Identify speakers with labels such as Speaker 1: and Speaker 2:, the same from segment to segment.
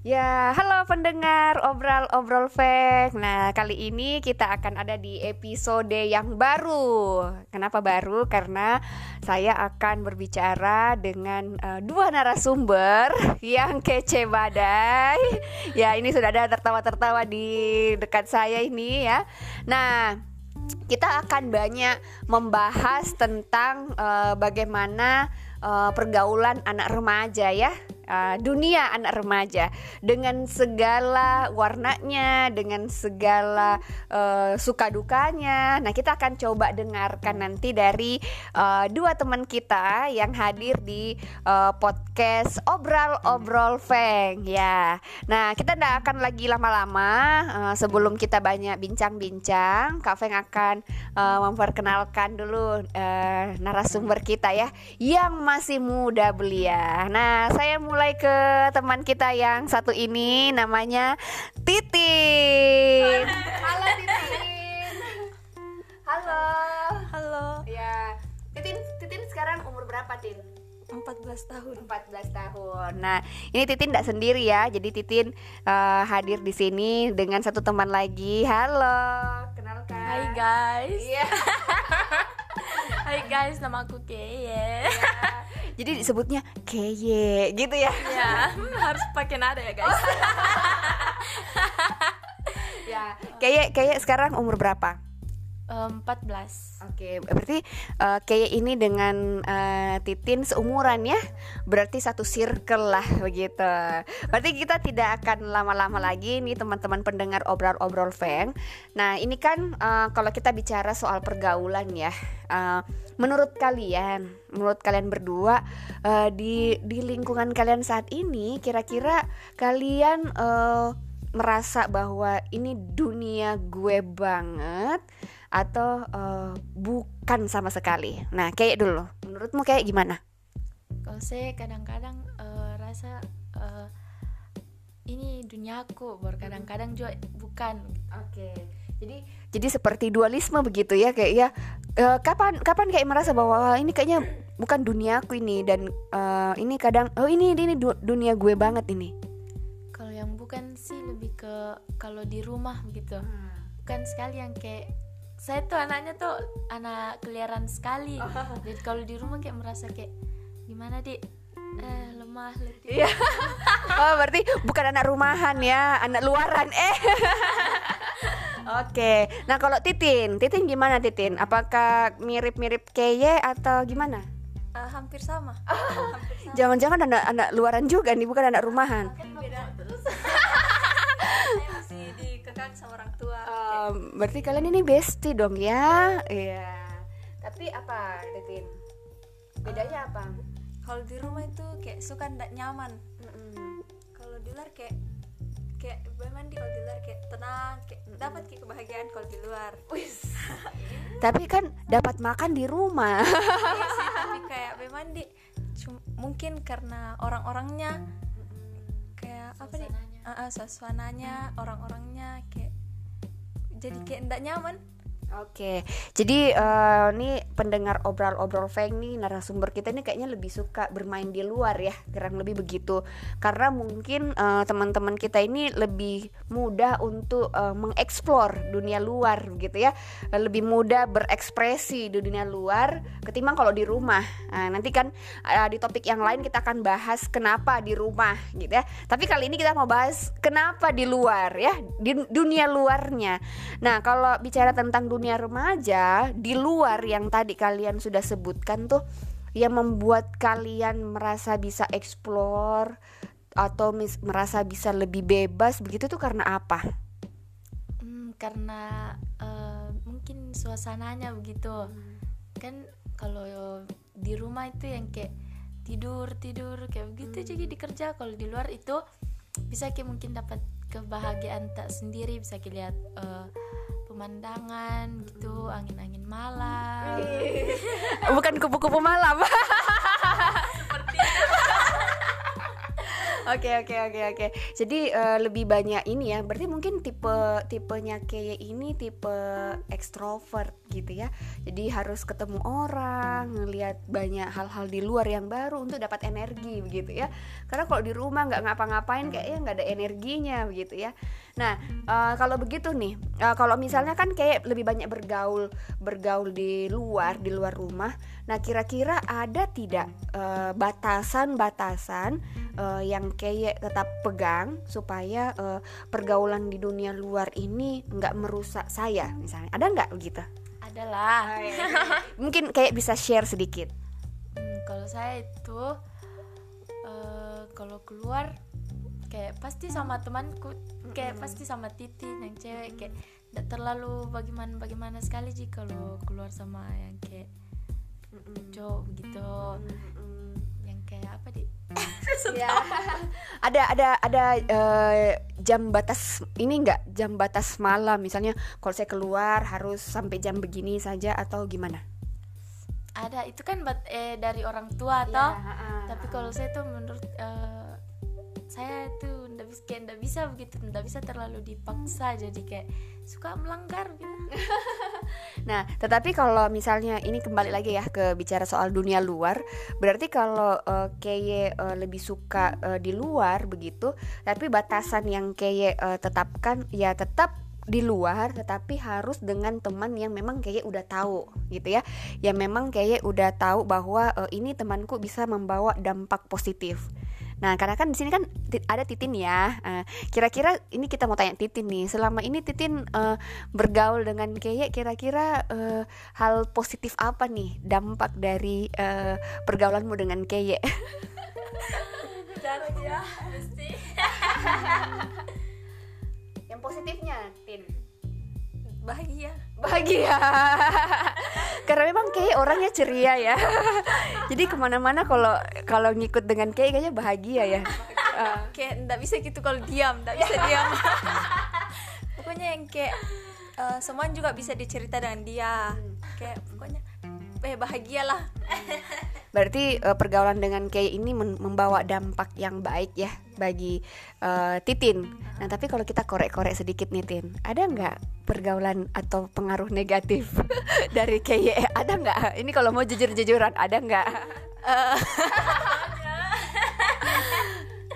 Speaker 1: Ya, halo pendengar obrol-obrol fake. Nah, kali ini kita akan ada di episode yang baru. Kenapa baru? Karena saya akan berbicara dengan uh, dua narasumber yang kece badai. Ya, ini sudah ada tertawa-tertawa di dekat saya ini ya. Nah, kita akan banyak membahas tentang uh, bagaimana uh, pergaulan anak remaja ya uh, dunia anak remaja dengan segala warnanya, dengan segala uh, suka dukanya. Nah, kita akan coba dengarkan nanti dari uh, dua teman kita yang hadir di uh, podcast Obrol Obrol Feng ya. Nah, kita tidak akan lagi lama-lama uh, sebelum kita banyak bincang-bincang, Kak Feng akan uh, memperkenalkan dulu uh, narasumber kita ya yang masih muda belia. Nah, saya mulai mulai ke teman kita yang satu ini namanya Titin. Halo Titin. Halo.
Speaker 2: Halo.
Speaker 1: Ya, Titin Titin sekarang umur berapa, Tin?
Speaker 2: 14 tahun.
Speaker 1: 14 tahun. Nah, ini Titin tidak sendiri ya. Jadi Titin uh, hadir di sini dengan satu teman lagi. Halo, kenalkan.
Speaker 2: Hai guys.
Speaker 1: Iya.
Speaker 2: Hai guys, nama aku Keye.
Speaker 1: Ya jadi disebutnya keye gitu ya.
Speaker 2: Ya harus pakai nada ya guys.
Speaker 1: Ya keye keye sekarang umur berapa
Speaker 2: 14
Speaker 1: Oke, berarti uh, kayak ini dengan uh, Titin seumuran ya Berarti satu circle lah begitu. Berarti kita tidak akan lama-lama lagi nih teman-teman pendengar obrol-obrol Feng. Nah ini kan uh, kalau kita bicara soal pergaulan ya uh, Menurut kalian, menurut kalian berdua uh, di, di lingkungan kalian saat ini Kira-kira kalian uh, merasa bahwa ini dunia gue banget atau uh, bukan sama sekali. Nah, kayak dulu, menurutmu kayak gimana?
Speaker 2: Kalau saya kadang-kadang uh, rasa uh, ini duniaku, kadang-kadang juga bukan.
Speaker 1: Oke. Okay. Jadi jadi seperti dualisme begitu ya kayak ya uh, kapan kapan kayak merasa bahwa ini kayaknya bukan duniaku ini dan uh, ini kadang oh ini ini dunia gue banget ini.
Speaker 2: Kalau yang bukan sih lebih ke kalau di rumah gitu. Hmm. Bukan sekali yang kayak saya tuh anaknya tuh anak keliaran sekali jadi kalau di rumah kayak merasa kayak gimana di eh lemah letih
Speaker 1: iya oh berarti bukan anak rumahan ya anak luaran eh Oke, nah kalau Titin, Titin gimana Titin? Apakah mirip-mirip Keye atau gimana?
Speaker 2: Uh, hampir sama.
Speaker 1: Jangan-jangan anak anak luaran juga nih, bukan anak rumahan.
Speaker 2: Beda terus. Dikekang sama orang tua.
Speaker 1: Um, berarti kalian ini bestie dong ya? Iya. Tapi apa Titin? Bedanya apa?
Speaker 2: kalau di rumah itu kayak suka ndak nyaman. Mm -mm. kalau di luar kayak kayak mandi kalau di luar kayak tenang kayak mm -mm. dapat kayak kebahagiaan kalau di luar.
Speaker 1: Tapi kan dapat makan di rumah.
Speaker 2: Iya sih tapi kayak mandi mungkin karena orang-orangnya kayak apa nih uh, suasananya orang-orangnya kayak jadi kayak tidak nyaman
Speaker 1: Oke, jadi uh, ini pendengar obrol-obrol Feng nih narasumber kita ini kayaknya lebih suka bermain di luar ya, kurang lebih begitu. Karena mungkin uh, teman-teman kita ini lebih mudah untuk uh, mengeksplor dunia luar gitu ya, lebih mudah berekspresi di dunia luar ketimbang kalau di rumah. Nah, nanti kan uh, di topik yang lain kita akan bahas kenapa di rumah gitu ya. Tapi kali ini kita mau bahas kenapa di luar ya, di dunia luarnya. Nah, kalau bicara tentang dunia dunia remaja di luar yang tadi kalian sudah sebutkan tuh yang membuat kalian merasa bisa explore atau mis merasa bisa lebih bebas begitu tuh karena apa?
Speaker 2: Hmm, karena uh, mungkin suasananya begitu hmm. kan kalau di rumah itu yang kayak tidur tidur kayak begitu hmm. jadi dikerja kalau di luar itu bisa kayak mungkin dapat kebahagiaan tak sendiri bisa lihat uh, pemandangan gitu angin-angin malam.
Speaker 1: Bukan kupu-kupu malam Oke oke oke oke. Jadi uh, lebih banyak ini ya. Berarti mungkin tipe tipenya kayak ini tipe ekstrovert gitu ya. Jadi harus ketemu orang, ngelihat banyak hal-hal di luar yang baru untuk dapat energi begitu ya. Karena kalau di rumah nggak ngapa-ngapain kayaknya nggak ada energinya begitu ya. Nah uh, kalau begitu nih, uh, kalau misalnya kan kayak lebih banyak bergaul bergaul di luar di luar rumah. Nah kira-kira ada tidak batasan-batasan uh, uh, yang kayak tetap pegang supaya uh, pergaulan di dunia luar ini nggak merusak saya misalnya. Ada nggak begitu?
Speaker 2: Adalah
Speaker 1: oh, iya, iya. mungkin kayak bisa share sedikit.
Speaker 2: Hmm, kalau saya itu uh, kalau keluar kayak pasti sama temanku kayak mm-hmm. pasti sama Titi yang cewek kayak tidak terlalu bagaimana bagaimana sekali sih kalau keluar sama yang kayak mm-hmm. cowok gitu yang kayak apa di
Speaker 1: ya. ada ada ada uh, jam batas ini enggak jam batas malam. Misalnya kalau saya keluar harus sampai jam begini saja atau gimana?
Speaker 2: Ada itu kan bat, eh dari orang tua ya, toh? tapi kalau saya tuh menurut uh, saya tuh ndak bisa kayak ndak bisa begitu ndak bisa terlalu dipaksa jadi kayak suka melanggar gitu.
Speaker 1: nah tetapi kalau misalnya ini kembali lagi ya ke bicara soal dunia luar berarti kalau uh, kayak uh, lebih suka uh, di luar begitu tapi batasan yang kayak uh, tetapkan ya tetap di luar tetapi harus dengan teman yang memang kayak udah tahu gitu ya yang memang kayak udah tahu bahwa uh, ini temanku bisa membawa dampak positif Nah, karena kan di sini kan ada Titin ya. eh, kira-kira ini kita mau tanya Titin nih. Selama ini Titin uh, bergaul dengan Keye, kira-kira uh, hal positif apa nih dampak dari uh, pergaulanmu dengan Keye?
Speaker 2: ya.
Speaker 1: Yang positifnya, Tin
Speaker 2: bahagia.
Speaker 1: Bahagia. Karena memang kayak orangnya ceria ya. Jadi ke mana-mana kalau kalau ngikut dengan kayak kayaknya bahagia ya.
Speaker 2: Uh. kayak ndak bisa gitu kalau diam ndak bisa diam. Pokoknya yang kayak uh, semuanya juga bisa dicerita dengan dia. Kayak pokoknya eh bahagialah.
Speaker 1: Berarti uh, pergaulan dengan kayak ini membawa dampak yang baik ya bagi uh, Titin. Nah tapi kalau kita korek-korek sedikit nih Tin ada nggak pergaulan atau pengaruh negatif dari kayak ada nggak? Ini kalau mau jujur-jujuran ada nggak? Uh,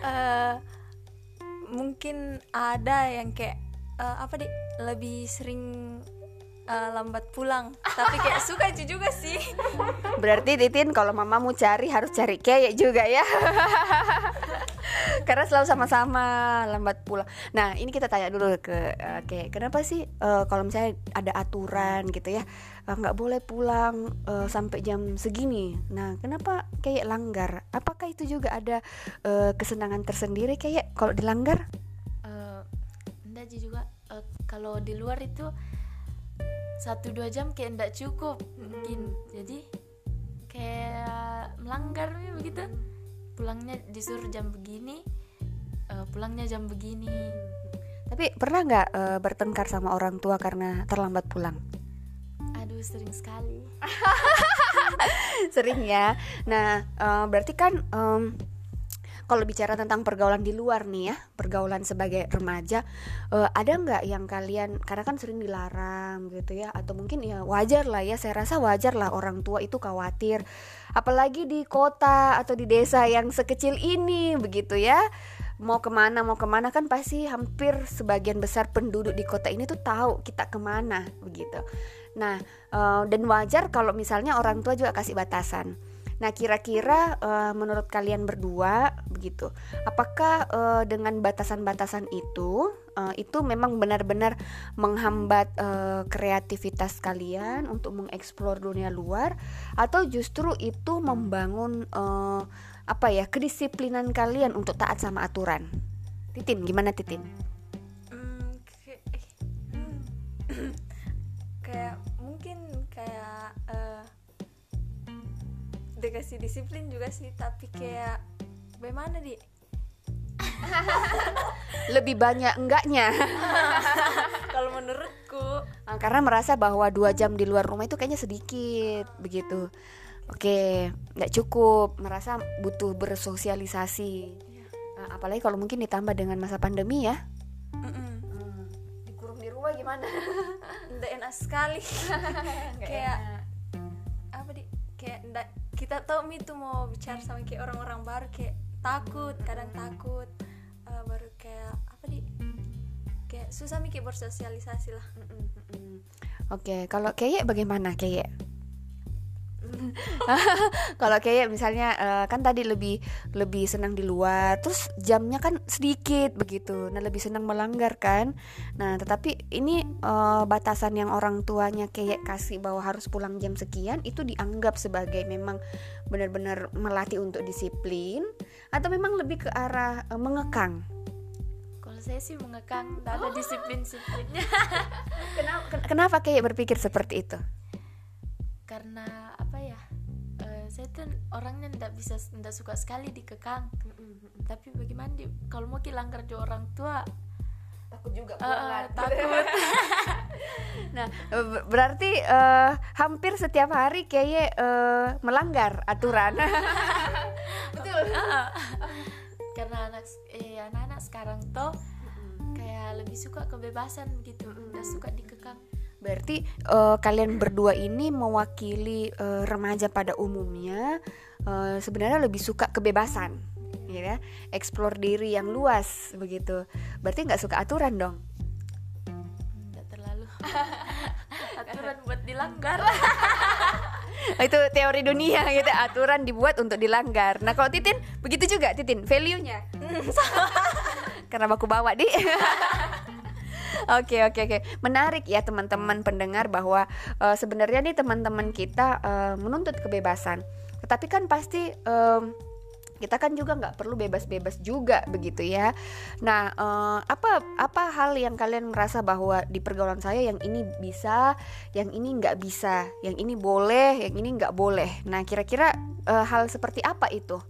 Speaker 2: uh, mungkin ada yang kayak uh, apa deh lebih sering uh, lambat pulang. Tapi kayak suka itu juga sih.
Speaker 1: Berarti Titin kalau mama mau cari harus cari kayak juga ya. Karena selalu sama-sama lambat pulang. Nah ini kita tanya dulu ke uh, kayak kenapa sih uh, kalau misalnya ada aturan gitu ya nggak uh, boleh pulang uh, sampai jam segini? Nah kenapa kayak langgar? Apakah itu juga ada uh, kesenangan tersendiri kayak kalau dilanggar?
Speaker 2: Uh, enggak juga. Uh, kalau di luar itu satu dua jam kayak ndak cukup. Mungkin jadi kayak melanggar begitu. Pulangnya disuruh jam begini uh, pulangnya jam begini.
Speaker 1: Tapi pernah nggak uh, bertengkar sama orang tua karena terlambat pulang?
Speaker 2: Aduh sering sekali.
Speaker 1: Sering ya. Nah uh, berarti kan um, kalau bicara tentang pergaulan di luar nih ya pergaulan sebagai remaja uh, ada nggak yang kalian karena kan sering dilarang gitu ya atau mungkin ya wajar lah ya saya rasa wajar lah orang tua itu khawatir apalagi di kota atau di desa yang sekecil ini begitu ya. Mau ke mana mau ke mana kan pasti hampir sebagian besar penduduk di kota ini tuh tahu kita ke mana begitu. Nah uh, dan wajar kalau misalnya orang tua juga kasih batasan Nah, kira-kira uh, menurut kalian berdua begitu, apakah uh, dengan batasan-batasan itu uh, itu memang benar-benar menghambat uh, kreativitas kalian untuk mengeksplor dunia luar atau justru itu membangun uh, apa ya kedisiplinan kalian untuk taat sama aturan? Titin, gimana Titin?
Speaker 2: Hmm, kayak dikasih disiplin juga sih tapi kayak bagaimana di?
Speaker 1: Lebih banyak enggaknya.
Speaker 2: Kalau menurutku.
Speaker 1: Ah, karena merasa bahwa dua jam di luar rumah itu kayaknya sedikit begitu. Oke nggak cukup merasa butuh bersosialisasi. Uh, apalagi kalau mungkin ditambah dengan masa pandemi ya.
Speaker 2: Mm-mm.
Speaker 1: Dikurung di rumah gimana?
Speaker 2: nggak enak sekali. Kayak apa di? Kayak kita tahu mi tuh mau bicara sama kayak orang-orang baru kayak takut kadang takut Eh, baru kayak apa di kayak susah mi kayak bersosialisasi lah
Speaker 1: Oke, kalau kayak bagaimana kayak? kalau kayak misalnya eh, kan tadi lebih lebih senang di luar, terus jamnya kan sedikit begitu, nah lebih senang melanggar kan. Nah tetapi ini eh, batasan yang orang tuanya kayak kasih bahwa harus pulang jam sekian itu dianggap sebagai memang benar-benar melatih untuk disiplin atau memang lebih ke arah eh, mengekang.
Speaker 2: kalau saya sih mengekang nggak ada disiplin disiplinnya
Speaker 1: Kenapa, kenapa kayak berpikir seperti itu?
Speaker 2: Karena apa ya eh, saya tuh orangnya ndak bisa ndak suka sekali dikekang tapi bagaimana di kalau mau langgar jo orang tua
Speaker 1: Takut juga
Speaker 2: eh, eh, takut
Speaker 1: Nah, ber- berarti eh, hampir setiap hari kayak eh, melanggar aturan. Betul.
Speaker 2: Ah. karena anak eh anak-anak sekarang tuh kayak lebih suka kebebasan gitu nggak suka dikekang
Speaker 1: Berarti eh, kalian berdua ini mewakili eh, remaja pada umumnya eh, sebenarnya lebih suka kebebasan, ya, explore diri yang luas begitu. Berarti nggak suka aturan dong.
Speaker 2: nggak terlalu. Aturan buat dilanggar.
Speaker 1: Itu teori dunia gitu. Aturan dibuat untuk dilanggar. Nah kalau Titin begitu juga Titin. Value nya karena aku bawa di Oke oke oke menarik ya teman-teman pendengar bahwa eh, sebenarnya nih teman-teman kita eh, menuntut kebebasan tetapi kan pasti em, kita kan juga nggak perlu bebas-bebas juga begitu ya. Nah, eh, apa apa hal yang kalian merasa bahwa di pergaulan saya yang ini bisa, yang ini nggak bisa, yang ini boleh, yang ini nggak boleh. Nah, kira-kira eh, hal seperti apa itu?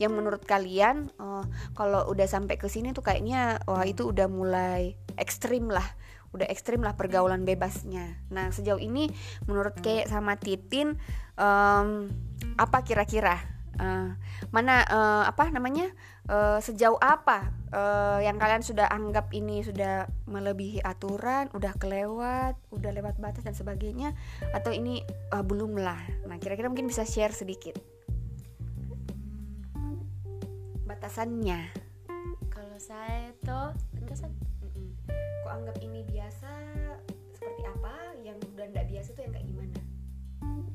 Speaker 1: Yang menurut kalian eh, kalau udah sampai ke sini tuh kayaknya wah itu udah mulai ekstrim lah udah ekstrim lah pergaulan bebasnya. Nah sejauh ini menurut kayak sama Titin em, apa kira-kira Eh, mana eh, apa namanya Eh, sejauh apa eh, yang kalian sudah anggap ini sudah melebihi aturan, udah kelewat, udah lewat batas dan sebagainya, atau ini eh, belum lah. Nah kira-kira mungkin bisa share sedikit batasannya.
Speaker 2: kalau saya tuh batasan
Speaker 1: anggap ini biasa seperti apa? Yang udah nggak biasa tuh yang kayak gimana?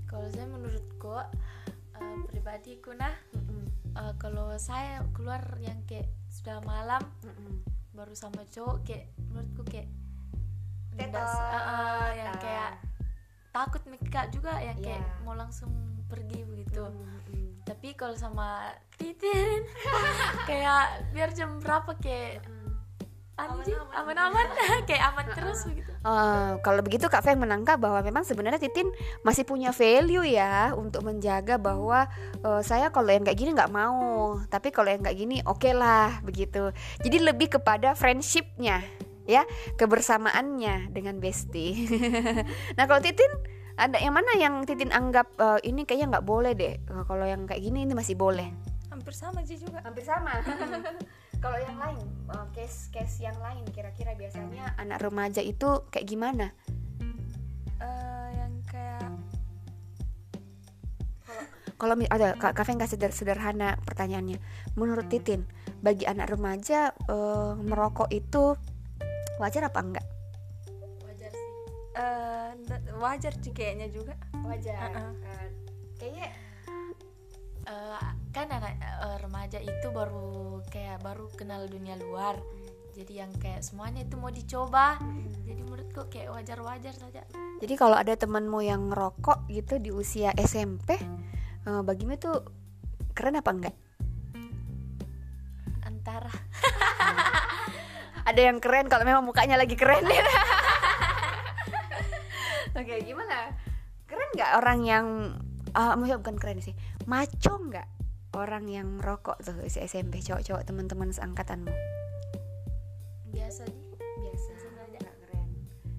Speaker 2: kalau saya menurutku eh, pribadiku nah
Speaker 1: Mm-mm.
Speaker 2: eh, kalau saya keluar yang kayak sudah malam
Speaker 1: Mm-mm.
Speaker 2: baru sama cowok kayak menurutku kayak
Speaker 1: Tetot.
Speaker 2: eh, eh, yang
Speaker 1: Ah.
Speaker 2: kayak takut mikir juga yang kayak
Speaker 1: Iya.
Speaker 2: mau langsung pergi begitu
Speaker 1: Mm-mm.
Speaker 2: tapi kalau sama Titin kayak biar jam berapa kayak anu sih, aman-aman kayak aman terus begitu
Speaker 1: Eh, kalau begitu Kak Feng menangkap bahwa memang sebenarnya Titin masih punya value ya untuk menjaga bahwa eh, saya kalau yang kayak gini nggak mau, tapi kalau yang kayak gini oke lah begitu. Jadi lebih kepada friendshipnya ya, kebersamaannya dengan Besti. nah kalau Titin ada yang mana yang Titin anggap eh, ini kayaknya nggak boleh deh. Eh, kalau yang kayak gini ini masih boleh.
Speaker 2: hampir sama sih juga
Speaker 1: Hampir sama. Kalau yang lain, eh, case-case yang lain kira-kira biasanya anak remaja itu kayak gimana?
Speaker 2: Eh, yang kayak
Speaker 1: Kalau mi- ada Feng kasih seder- sederhana pertanyaannya. Menurut Titin, bagi anak remaja eh, merokok itu wajar apa enggak?
Speaker 2: wajar sih Eh, nda- wajar sih kayaknya juga
Speaker 1: Wajar.
Speaker 2: Uh-uh.
Speaker 1: Kayaknya
Speaker 2: Eh, kan anak eh, remaja itu baru kayak baru kenal dunia luar jadi yang kayak semuanya itu mau dicoba jadi menurutku kayak wajar-wajar saja
Speaker 1: jadi kalau ada temanmu yang ngerokok gitu di usia SMP, eh, bagimu itu keren apa enggak?
Speaker 2: antara
Speaker 1: Ada yang keren kalau memang mukanya lagi keren. Oke, gimana? Keren nggak orang yang ah maksudnya bukan keren sih, maco nggak orang yang merokok tuh si SMP cowok-cowok teman-teman seangkatanmu?
Speaker 2: biasa
Speaker 1: biasa. Nggak keren.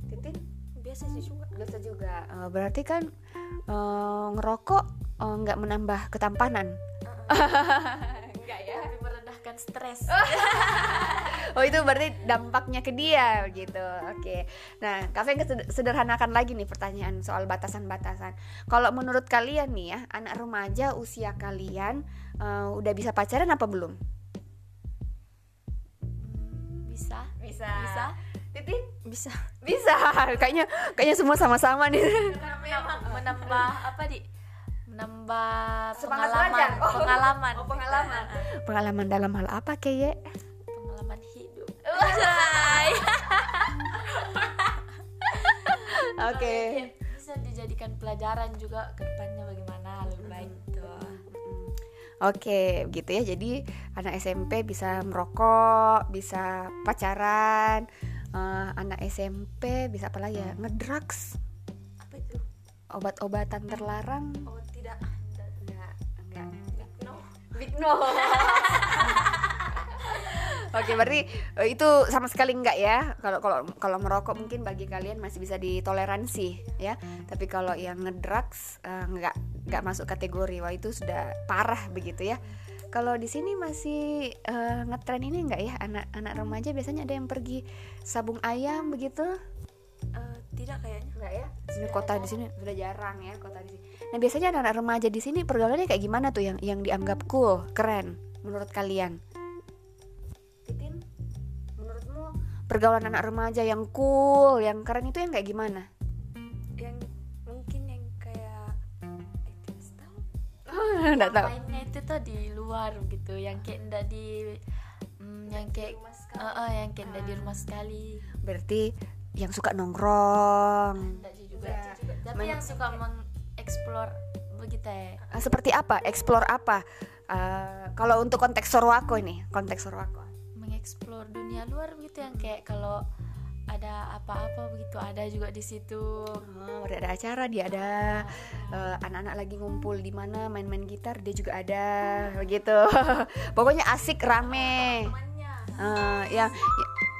Speaker 1: Titin?
Speaker 2: Biasa sih. Juga.
Speaker 1: Biasa juga. Eh, berarti kan eh, ngerokok eh, nggak menambah ketampanan? Enggak ya
Speaker 2: menyembuhkan stres.
Speaker 1: Oh itu berarti dampaknya ke dia gitu. Oke. Nah kafe sederhanakan lagi nih pertanyaan soal batasan-batasan. Kalau menurut kalian nih ya anak remaja usia kalian uh, udah bisa pacaran apa belum?
Speaker 2: Hmm, bisa.
Speaker 1: Bisa.
Speaker 2: Bisa.
Speaker 1: Titin
Speaker 2: bisa.
Speaker 1: Bisa. Kayaknya kayaknya semua sama-sama nih.
Speaker 2: Menambah apa di menambah
Speaker 1: Semangat
Speaker 2: pengalaman
Speaker 1: belajar. Oh.
Speaker 2: pengalaman.
Speaker 1: Oh, pengalaman. pengalaman dalam hal apa kayak
Speaker 2: pengalaman hidup.
Speaker 1: Oke.
Speaker 2: Bisa dijadikan pelajaran juga ke depannya bagaimana lebih baik tuh
Speaker 1: Oke, gitu ya. Jadi anak SMP bisa merokok, bisa pacaran, eh, anak SMP bisa apa lagi ya? Ngedrugs,
Speaker 2: apa itu
Speaker 1: obat-obatan terlarang.
Speaker 2: oh tidak
Speaker 1: Enggak, enggak.
Speaker 2: no
Speaker 1: Big no. Oke, berarti eh, itu sama sekali enggak ya. Kalau kalau kalau merokok mungkin bagi kalian masih bisa ditoleransi ya. Tapi kalau yang ngedrugs eh, enggak enggak masuk kategori. Wah, itu sudah parah begitu ya. Kalau di sini masih eh, ngetren ini enggak ya anak-anak remaja biasanya ada yang pergi sabung ayam begitu?
Speaker 2: Eh, tidak kayaknya
Speaker 1: Enggak ya? Di kota di sini sudah jarang ya kota di sini. Nah, biasanya anak-anak remaja di sini pergaulannya kayak gimana tuh yang yang dianggap cool, keren menurut kalian? Titin, menurutmu pergaulan anak remaja yang cool, yang keren itu yang kayak gimana?
Speaker 2: yang mungkin yang kayak eh, tidak tahu
Speaker 1: Enggak tahu.
Speaker 2: mainnya itu tuh di luar gitu yang kayak ndak di mm, yang kayak Eh, eh, yang kayak ndak di rumah sekali
Speaker 1: Berarti yang suka nongkrong.
Speaker 2: juga
Speaker 1: Iya.
Speaker 2: tapi
Speaker 1: Men-
Speaker 2: yang suka mengeksplor begitu ya
Speaker 1: Ah, seperti apa? Explore apa? Ah, kalau untuk konteks Sorwako ini, konteks Sorwako.
Speaker 2: mengeksplor dunia luar begitu yang kayak kalau ada apa-apa begitu ada juga di situ
Speaker 1: Oh, ada acara dia ada eh, anak-anak lagi ngumpul di mana main-main gitar dia juga ada begitu pokoknya asik rame Eh, yang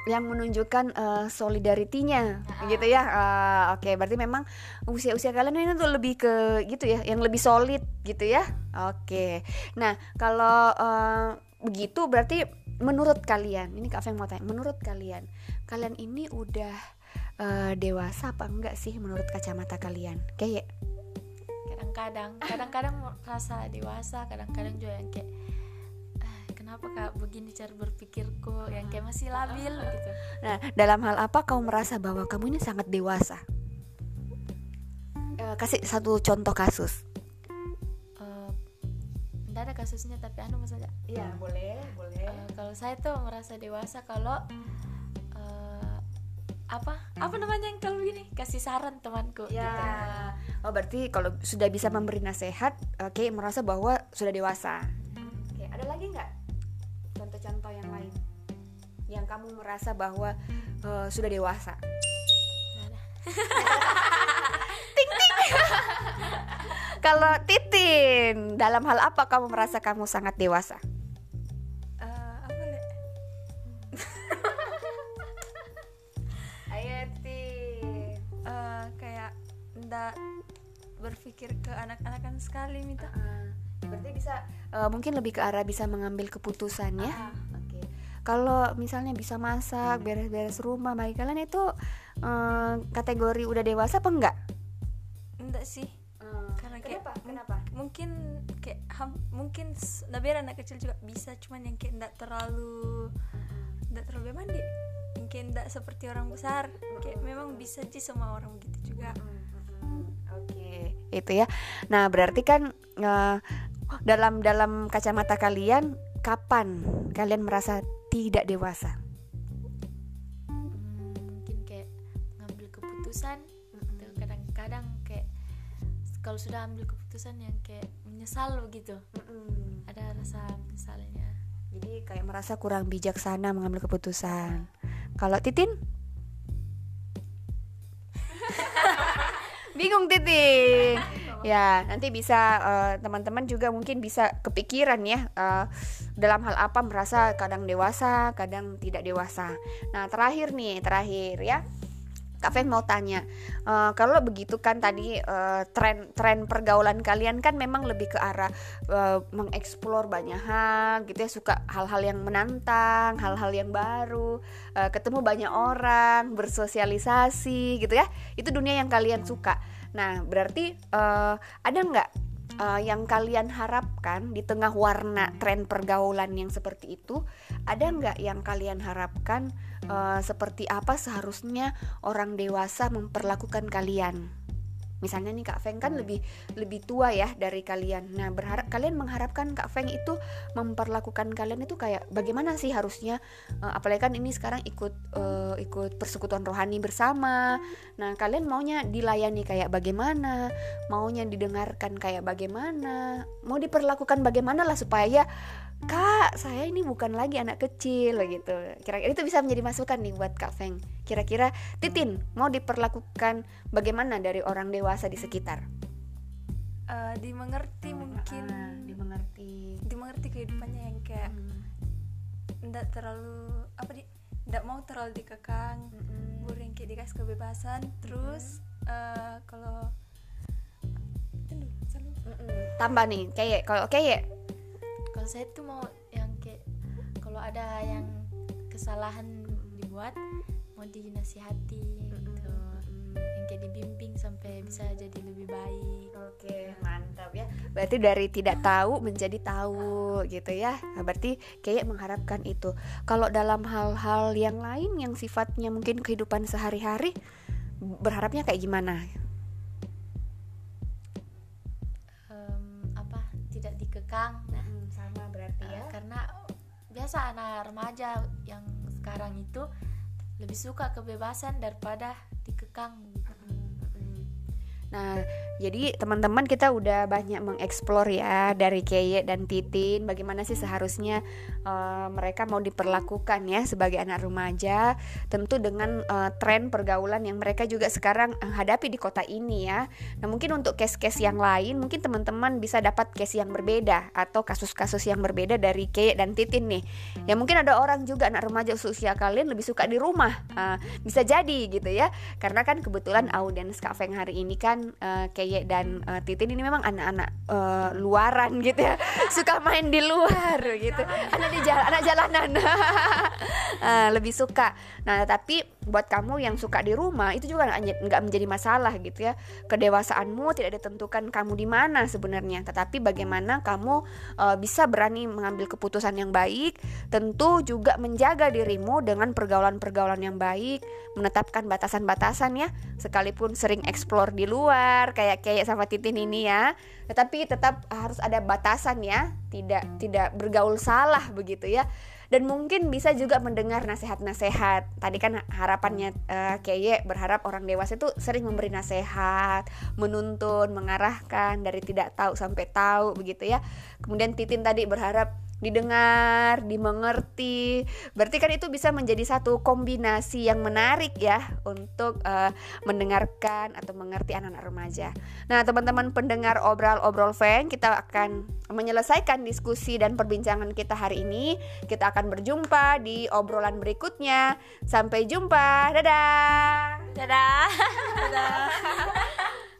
Speaker 1: yang menunjukkan eh, solidaritinya gitu ya. Eh, oke berarti memang usia-usia kalian ini tuh lebih ke gitu ya yang lebih solid gitu ya. Oke. Nah kalau eh, begitu berarti menurut kalian ini kak Feng mau tanya menurut kalian kalian ini udah eh, dewasa apa enggak sih menurut kacamata kalian? Kayak
Speaker 2: kadang-kadang kadang-kadang merasa dewasa kadang-kadang juga yang kayak "Ah, kenapa kak begini cara berpikirku yang kayak masih labil gitu
Speaker 1: Nah, dalam hal apa kau merasa bahwa kamu ini sangat dewasa? Eh, kasih satu contoh kasus.
Speaker 2: Eh, nggak ada kasusnya tapi anu maksudnya
Speaker 1: Iya, boleh, boleh.
Speaker 2: Eh, kalau saya tuh merasa dewasa kalau eh, apa apa namanya yang kalau gini kasih saran temanku
Speaker 1: Ya.
Speaker 2: gitu.
Speaker 1: Oh, berarti kalau sudah bisa memberi nasihat, oke, merasa bahwa sudah dewasa. Oke, ada lagi nggak yang kamu merasa bahwa eh, sudah dewasa?
Speaker 2: Nggak ada.
Speaker 1: Kalau Titin, dalam hal apa kamu merasa kamu sangat dewasa?
Speaker 3: Eh, apa le?
Speaker 1: Ayo, Tin.
Speaker 3: Eh, kayak ndak berpikir ke anak-anakan sekali minta
Speaker 1: Ah, berarti bisa eh, mungkin lebih ke arah bisa mengambil keputusan ya.
Speaker 3: Ah.
Speaker 1: Kalau misalnya bisa masak, beres-beres rumah, bagi kalian itu eh, kategori udah dewasa apa enggak?
Speaker 3: ndak sih Karena kayak-
Speaker 1: kenapa? Kenapa?
Speaker 3: mungkin kayak ham- mungkin nabiar anak kecil juga bisa cuman yang kayak ndak terlalu ndak terlalu mandi mungkin ndak seperti orang besar kayak memang bisa sih sama orang begitu juga
Speaker 1: Oke, itu ya. Nah, berarti kan eh, dalam dalam kacamata kalian kapan kalian merasa tidak dewasa?
Speaker 2: Hmm, mungkin kayak ngambil keputusan tuh kadang-kadang kayak kalau sudah ambil keputusan yang kayak menyesal begitu ada rasa menyesalnya
Speaker 1: Jadi kayak merasa kurang bijaksana mengambil keputusan. Kalau Titin? Bingung Titin. Ya, nanti bisa eh, teman-teman juga mungkin bisa kepikiran ya eh, dalam hal apa merasa kadang dewasa, kadang tidak dewasa. Nah, terakhir nih, terakhir ya. Kak Feng mau tanya, uh, kalau begitu kan tadi uh, tren tren pergaulan kalian kan memang lebih ke arah uh, mengeksplor banyak hal, gitu ya, suka hal-hal yang menantang, hal-hal yang baru, uh, ketemu banyak orang, bersosialisasi, gitu ya, itu dunia yang kalian suka. Nah, berarti uh, ada nggak uh, yang kalian harapkan di tengah warna tren pergaulan yang seperti itu? Ada nggak yang kalian harapkan? uh, seperti apa seharusnya orang dewasa memperlakukan kalian. Misalnya nih Kak Feng kan lebih lebih tua ya dari kalian. Nah, berharap kalian mengharapkan Kak Feng itu memperlakukan kalian itu kayak bagaimana sih harusnya uh, apalagi kan ini sekarang ikut uh, ikut persekutuan rohani bersama. Nah, kalian maunya dilayani kayak bagaimana? Maunya didengarkan kayak bagaimana? Mau diperlakukan bagaimana lah supaya kak saya ini bukan lagi anak kecil gitu. Kira-kira itu bisa menjadi masukan nih buat kak Feng. Kira-kira Titin mau diperlakukan bagaimana dari orang dewasa di sekitar?
Speaker 3: Uh, dimengerti mungkin. uh,
Speaker 1: dimengerti.
Speaker 3: Dimengerti kehidupannya yang kayak tidak hmm. terlalu apa di tidak mau terlalu dikekang hmm. yang kayak dikasih kebebasan. Terus uh, kalau
Speaker 1: tambah nih kayak kalau kayak
Speaker 2: kalau saya tuh mau yang kayak kalau ada yang kesalahan dibuat mau dinasihati gitu. Yang kayak dibimbing sampai bisa jadi lebih baik.
Speaker 1: Oke mantap ya. Berarti dari tidak tahu menjadi tahu gitu ya. Nah, berarti kayak mengharapkan itu. Kalau dalam hal-hal yang lain yang sifatnya mungkin kehidupan sehari-hari berharapnya kayak gimana?
Speaker 2: Um, apa? Tidak dikekang karena biasa anak remaja yang sekarang itu lebih suka kebebasan daripada dikekang
Speaker 1: Nah, jadi teman-teman kita udah banyak mengeksplor ya dari Keye dan Titin bagaimana sih seharusnya uh, mereka mau diperlakukan ya sebagai anak remaja tentu dengan uh, tren pergaulan yang mereka juga sekarang hadapi di kota ini ya. Nah, mungkin untuk case-case yang lain mungkin teman-teman bisa dapat case yang berbeda atau kasus-kasus yang berbeda dari Keye dan Titin nih. Ya mungkin ada orang juga anak remaja usia kalian lebih suka di rumah. Uh, bisa jadi gitu ya. Karena kan kebetulan audiens Kak Feng hari ini kan uh, Keye dan uh, Titin ini memang anak-anak uh, luaran gitu ya suka main di luar gitu anak jalan anak jalanan. Uh, lebih suka. Nah tapi buat kamu yang suka di rumah itu juga nggak menjadi masalah gitu ya. Kedewasaanmu tidak ditentukan kamu di mana sebenarnya tetapi bagaimana kamu uh, bisa berani mengambil keputusan yang baik tentu juga menjaga dirimu dengan pergaulan-pergaulan yang baik menetapkan batasan-batasan ya sekalipun sering eksplor di luar kayak kayak sama Titin ini ya. Tetapi tetap harus ada batasan ya tidak tidak bergaul salah begitu ya dan mungkin bisa juga mendengar nasihat-nasihat. Tadi kan harapannya uh, berharap orang dewasa itu sering memberi nasihat, menuntun, mengarahkan dari tidak tahu sampai tahu begitu ya. Kemudian Titin tadi berharap didengar, dimengerti. Berarti kan itu bisa menjadi satu kombinasi yang menarik ya untuk uh, mendengarkan atau mengerti anak-anak remaja. Nah, teman-teman pendengar obrol-obrol Feng, kita akan menyelesaikan diskusi dan perbincangan kita hari ini. Kita akan berjumpa di obrolan berikutnya. Sampai jumpa. Dadah.
Speaker 3: Dadah. Dadah.